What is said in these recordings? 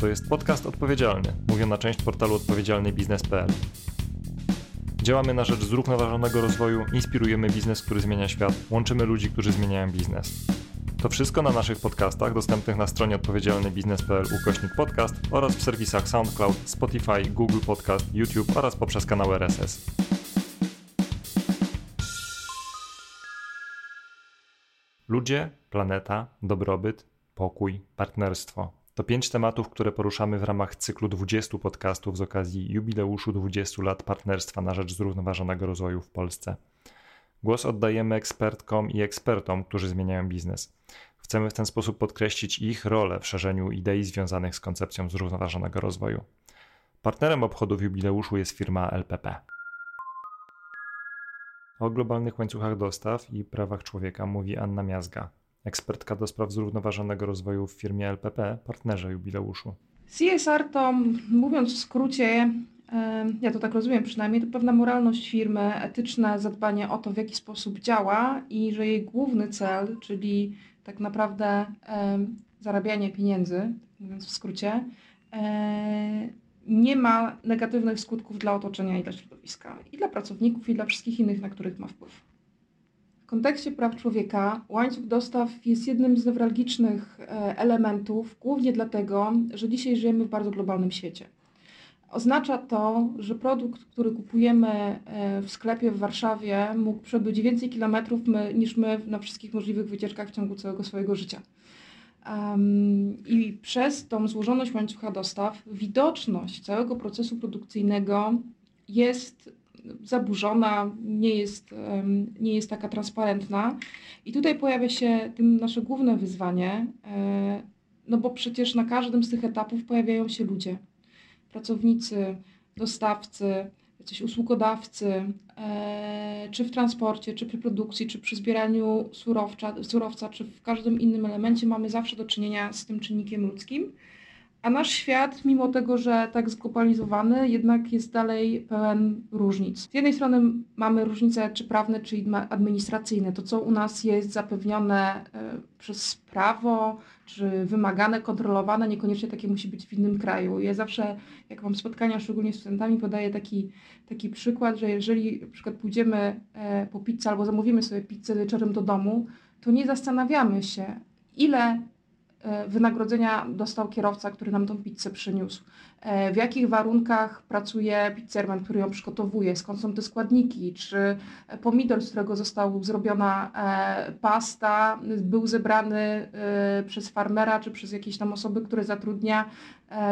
To jest podcast odpowiedzialny, mówiona część portalu odpowiedzialnybiznes.pl. Działamy na rzecz zrównoważonego rozwoju, inspirujemy biznes, który zmienia świat, łączymy ludzi, którzy zmieniają biznes. To wszystko na naszych podcastach dostępnych na stronie odpowiedzialnybiznes.pl ukośnik podcast oraz w serwisach SoundCloud, Spotify, Google Podcast, YouTube oraz poprzez kanał RSS. Ludzie, planeta, dobrobyt, pokój, partnerstwo. To pięć tematów, które poruszamy w ramach cyklu 20 podcastów z okazji jubileuszu 20 lat partnerstwa na rzecz zrównoważonego rozwoju w Polsce. Głos oddajemy ekspertkom i ekspertom, którzy zmieniają biznes. Chcemy w ten sposób podkreślić ich rolę w szerzeniu idei związanych z koncepcją zrównoważonego rozwoju. Partnerem obchodów jubileuszu jest firma LPP. O globalnych łańcuchach dostaw i prawach człowieka mówi Anna Miazga, ekspertka do spraw zrównoważonego rozwoju w firmie LPP, partnerze jubileuszu. CSR to, mówiąc w skrócie, ja to tak rozumiem przynajmniej, to pewna moralność firmy, etyczne zadbanie o to, w jaki sposób działa i że jej główny cel, czyli tak naprawdę zarabianie pieniędzy, mówiąc w skrócie, nie ma negatywnych skutków dla otoczenia i dla środowiska, i dla pracowników, i dla wszystkich innych, na których ma wpływ. W kontekście praw człowieka łańcuch dostaw jest jednym z newralgicznych e, elementów, głównie dlatego, że dzisiaj żyjemy w bardzo globalnym świecie. Oznacza to, że produkt, który kupujemy e, w sklepie w Warszawie, mógł przebyć więcej kilometrów my, niż my na wszystkich możliwych wycieczkach w ciągu całego swojego życia. Um, I przez tą złożoność łańcucha dostaw widoczność całego procesu produkcyjnego jest zaburzona, nie jest, nie jest taka transparentna. I tutaj pojawia się tym nasze główne wyzwanie, e, no bo przecież na każdym z tych etapów pojawiają się ludzie pracownicy, dostawcy, jacyś usługodawcy, e, czy w transporcie, czy przy produkcji, czy przy zbieraniu surowca, surowca, czy w każdym innym elemencie mamy zawsze do czynienia z tym czynnikiem ludzkim. A nasz świat, mimo tego, że tak zglobalizowany, jednak jest dalej pełen różnic. Z jednej strony mamy różnice czy prawne, czy administracyjne. To, co u nas jest zapewnione e, przez prawo, czy wymagane, kontrolowane, niekoniecznie takie musi być w innym kraju. Ja zawsze, jak mam spotkania, szczególnie z studentami, podaję taki, taki przykład, że jeżeli na pójdziemy e, po pizzę albo zamówimy sobie pizzę wieczorem do domu, to nie zastanawiamy się, ile wynagrodzenia dostał kierowca, który nam tą pizzę przyniósł, e, w jakich warunkach pracuje pizzerman, który ją przygotowuje, skąd są te składniki, czy pomidor, z którego została zrobiona e, pasta, był zebrany przez farmera, czy przez jakieś tam osoby, które zatrudnia,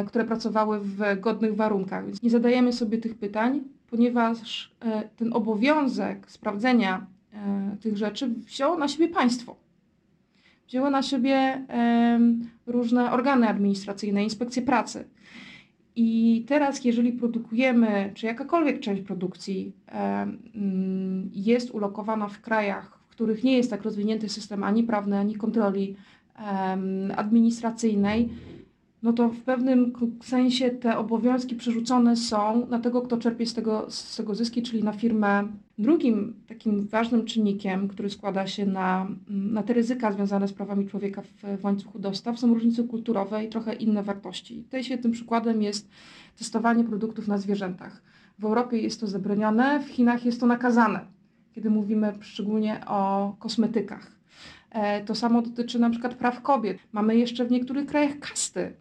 które pracowały w godnych warunkach. Więc nie zadajemy sobie tych pytań, ponieważ ten obowiązek sprawdzenia tych rzeczy wzięło na siebie państwo wzięły na siebie różne organy administracyjne, inspekcje pracy. I teraz, jeżeli produkujemy, czy jakakolwiek część produkcji jest ulokowana w krajach, w których nie jest tak rozwinięty system ani prawny, ani kontroli administracyjnej, no to w pewnym sensie te obowiązki przerzucone są na tego, kto czerpie z tego, z tego zyski, czyli na firmę. Drugim takim ważnym czynnikiem, który składa się na, na te ryzyka związane z prawami człowieka w, w łańcuchu dostaw, są różnice kulturowe i trochę inne wartości. Tutaj świetnym przykładem jest testowanie produktów na zwierzętach. W Europie jest to zabronione, w Chinach jest to nakazane, kiedy mówimy szczególnie o kosmetykach. E, to samo dotyczy na przykład praw kobiet. Mamy jeszcze w niektórych krajach kasty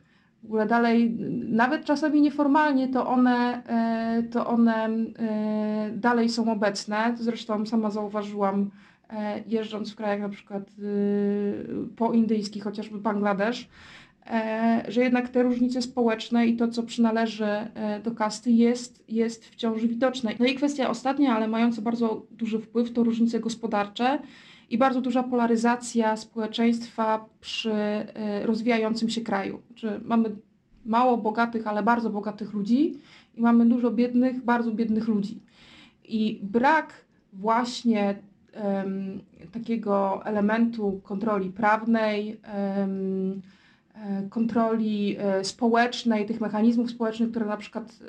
w ogóle dalej, nawet czasami nieformalnie, to one, e, to one e, dalej są obecne. Zresztą sama zauważyłam, e, jeżdżąc w krajach na przykład poindyjskich, chociażby Bangladesz, że jednak te różnice społeczne i to, co przynależy do kasty, jest, jest wciąż widoczne. No i kwestia ostatnia, ale mająca bardzo duży wpływ, to różnice gospodarcze i bardzo duża polaryzacja społeczeństwa przy y, rozwijającym się kraju. Czy mamy mało bogatych, ale bardzo bogatych ludzi i mamy dużo biednych, bardzo biednych ludzi. I brak właśnie um, takiego elementu kontroli prawnej, um, kontroli e, społecznej, tych mechanizmów społecznych, które na przykład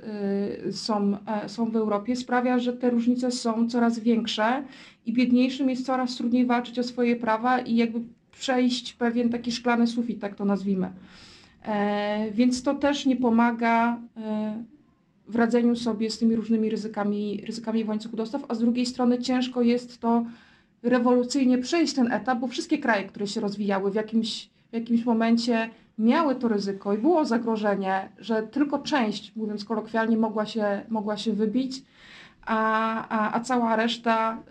e, są, są w Europie, sprawia, że te różnice są coraz większe i biedniejszym jest coraz trudniej walczyć o swoje prawa i jakby przejść pewien taki szklany sufit, tak to nazwijmy. Więc to też nie pomaga w radzeniu sobie z tymi różnymi ryzykami, ryzykami w łańcuchu dostaw, a z drugiej strony ciężko jest to rewolucyjnie przejść ten etap, bo wszystkie kraje, które się rozwijały w jakimś, w jakimś momencie miały to ryzyko i było zagrożenie, że tylko część, mówiąc kolokwialnie, mogła się, mogła się wybić, a, a, a, cała reszta,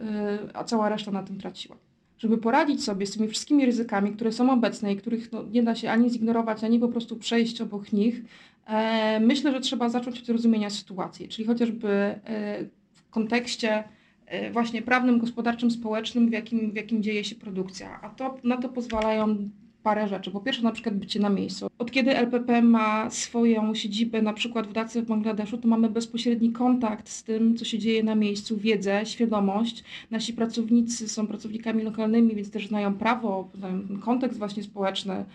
y, a cała reszta na tym traciła. Żeby poradzić sobie z tymi wszystkimi ryzykami, które są obecne i których no, nie da się ani zignorować, ani po prostu przejść obok nich, e, myślę, że trzeba zacząć od rozumienia sytuacji, czyli chociażby e, w kontekście e, właśnie prawnym, gospodarczym, społecznym, w jakim, w jakim dzieje się produkcja. A to, na to pozwalają parę rzeczy. Po pierwsze na przykład bycie na miejscu. Od kiedy LPP ma swoją siedzibę na przykład w Dace w Bangladeszu, to mamy bezpośredni kontakt z tym, co się dzieje na miejscu, wiedzę, świadomość. Nasi pracownicy są pracownikami lokalnymi, więc też znają prawo, znają kontekst właśnie społeczny.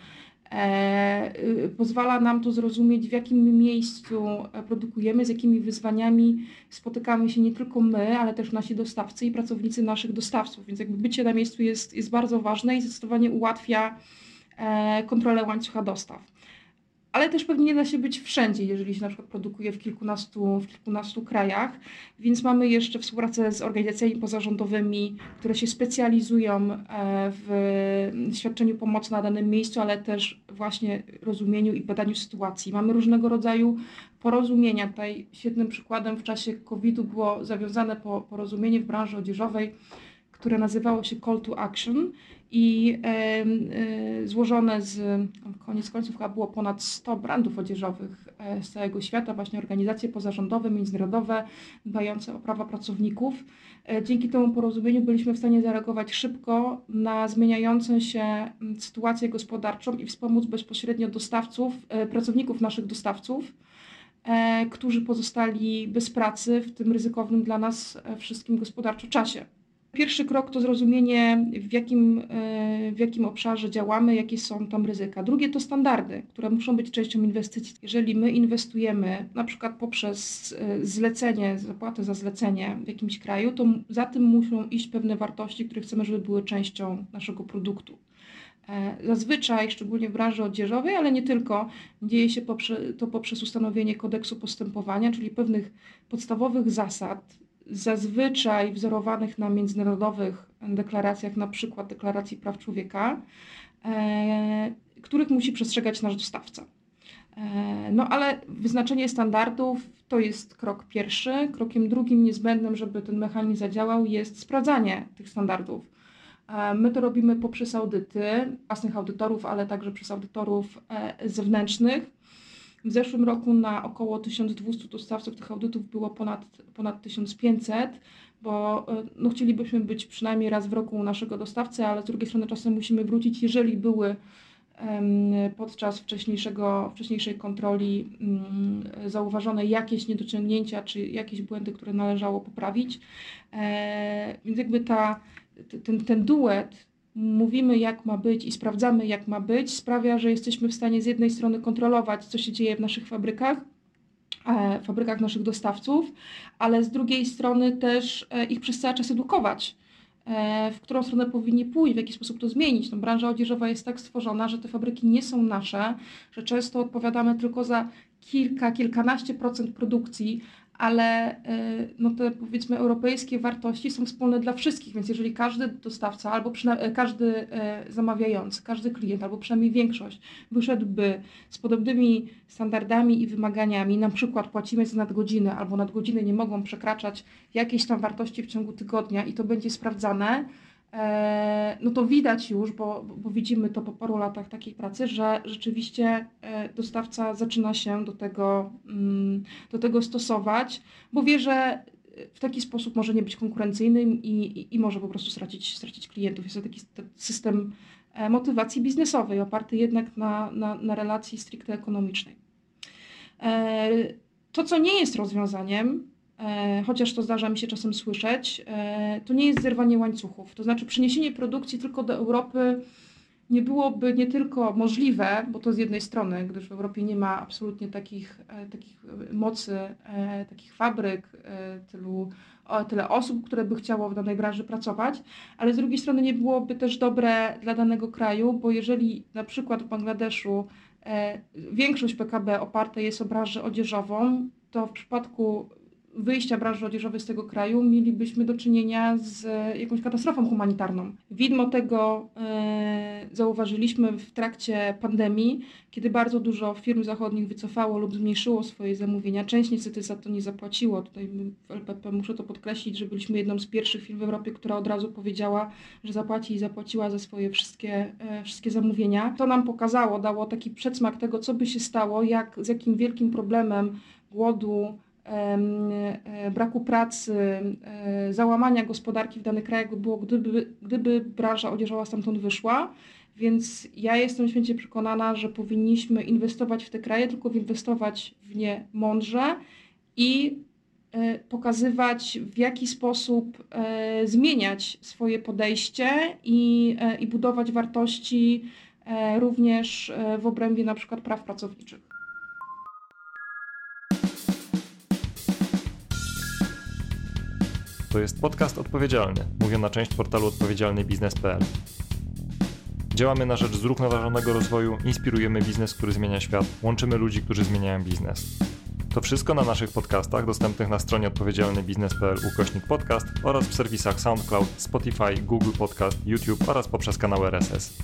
E, y, pozwala nam to zrozumieć, w jakim miejscu produkujemy, z jakimi wyzwaniami spotykamy się nie tylko my, ale też nasi dostawcy i pracownicy naszych dostawców. Więc jakby bycie na miejscu jest, jest bardzo ważne i zdecydowanie ułatwia kontrolę łańcucha dostaw. Ale też pewnie nie da się być wszędzie, jeżeli się na przykład produkuje w kilkunastu, w kilkunastu krajach, więc mamy jeszcze współpracę z organizacjami pozarządowymi, które się specjalizują e, w świadczeniu pomocy na danym miejscu, ale też właśnie rozumieniu i badaniu sytuacji. Mamy różnego rodzaju porozumienia. Tutaj świetnym przykładem w czasie COVID-u było zawiązane porozumienie w branży odzieżowej, które nazywało się Call to Action i e, złożone z, koniec końców chyba było ponad 100 brandów odzieżowych e, z całego świata, właśnie organizacje pozarządowe, międzynarodowe, dbające o prawa pracowników. E, dzięki temu porozumieniu byliśmy w stanie zareagować szybko na zmieniającą się sytuację gospodarczą i wspomóc bezpośrednio dostawców, pracowników naszych dostawców, którzy pozostali bez pracy w tym ryzykownym dla nas wszystkim gospodarczo czasie. Pierwszy krok to zrozumienie, w jakim, e, w jakim obszarze działamy, jakie są tam ryzyka. Drugie to standardy, które muszą być częścią inwestycji. Jeżeli my inwestujemy, na przykład poprzez e, zlecenie, zapłatę za zlecenie w jakimś kraju, to za tym muszą iść pewne wartości, które chcemy, żeby były częścią naszego produktu. E, zazwyczaj, szczególnie w branży odzieżowej, ale nie tylko, dzieje się to poprzez ustanowienie kodeksu postępowania, czyli pewnych podstawowych zasad, zazwyczaj wzorowanych na międzynarodowych deklaracjach, na przykład Deklaracji Praw Człowieka, e, których musi przestrzegać nasz dostawca. E, no ale wyznaczenie standardów to jest krok pierwszy. Krokiem drugim niezbędnym, żeby ten mechanizm zadziałał, jest sprawdzanie tych standardów. E, my to robimy poprzez audyty własnych audytorów, ale także przez audytorów zewnętrznych w zeszłym roku na około 1200 dostawców tych audytów było ponad, ponad 1500, bo e, no, chcielibyśmy być przynajmniej raz w roku u naszego dostawcy, ale z drugiej strony czasem musimy wrócić, jeżeli były podczas wcześniejszego, wcześniejszej kontroli mm, zauważone jakieś niedociągnięcia czy jakieś błędy, które należało poprawić. E, więc jakby ta, ten, ten duet mówimy jak ma być i sprawdzamy jak ma być, sprawia, że jesteśmy w stanie z jednej strony kontrolować, co się dzieje w naszych fabrykach, e, fabrykach naszych dostawców, ale z drugiej strony też e, ich przez cały czas edukować, e, w którą stronę powinni pójść, w jaki sposób to zmienić. No, branża odzieżowa jest tak stworzona, że te fabryki nie są nasze, że często odpowiadamy tylko za kilka, kilkanaście procent produkcji, ale y, no te powiedzmy europejskie wartości są wspólne dla wszystkich, więc jeżeli każdy dostawca albo e, każdy e, zamawiający, każdy klient albo przynajmniej większość wyszedłby z podobnymi standardami i wymaganiami, na przykład płacimy za nadgodziny albo nadgodziny nie mogą przekraczać jakiejś tam wartości w ciągu tygodnia i to będzie sprawdzane, no to widać już, bo, bo widzimy to po paru latach takiej pracy, że rzeczywiście e, dostawca zaczyna się do tego, mm, do tego stosować, bo wie, że w taki sposób może nie być konkurencyjnym i, i, i może po prostu stracić, stracić klientów. Jest to taki system e, motywacji biznesowej, oparty jednak na, na, na relacji stricte ekonomicznej. To, co nie jest rozwiązaniem, E, chociaż to zdarza mi się czasem słyszeć, e, to nie jest zerwanie łańcuchów. To znaczy przeniesienie produkcji tylko do Europy nie byłoby nie tylko możliwe, bo to z jednej strony, gdyż w Europie nie ma absolutnie takich, e, takich mocy, takich fabryk, tylu, tyle osób, które by chciało w danej branży pracować, ale z drugiej strony nie byłoby też dobre dla danego kraju, bo jeżeli na przykład w Bangladeszu większość PKB oparte jest o branżę odzieżową, to w przypadku wyjścia branży odzieżowej z tego kraju mielibyśmy do czynienia z jakąś katastrofą humanitarną. Widmo tego e, zauważyliśmy w trakcie pandemii, kiedy bardzo dużo firm zachodnich wycofało lub zmniejszyło swoje zamówienia. Część niestety za to nie zapłaciło. Tutaj w LPP muszę to podkreślić, że byliśmy jedną z pierwszych firm w Europie, która od razu powiedziała, że zapłaci i zapłaciła za swoje wszystkie, e, wszystkie zamówienia. To nam pokazało, dało taki przedsmak tego, co by się stało, jak, z jakim wielkim problemem głodu, E, braku pracy, e, załamania gospodarki w danych krajach by było, gdyby, gdyby branża odzieżowa stamtąd wyszła. Więc ja jestem święcie przekonana, że powinniśmy inwestować w te kraje, tylko inwestować w nie mądrze i e, pokazywać, w jaki sposób zmieniać swoje podejście i, i budować wartości również w obrębie na przykład praw pracowniczych. To jest podcast odpowiedzialny, mówiona część portalu odpowiedzialnybiznes.pl. Działamy na rzecz zrównoważonego rozwoju, inspirujemy biznes, który zmienia świat, łączymy ludzi, którzy zmieniają biznes. To wszystko na naszych podcastach dostępnych na stronie odpowiedzialnybiznes.pl ukośnik podcast oraz w serwisach SoundCloud, Spotify, Google Podcast, YouTube oraz poprzez kanał RSS.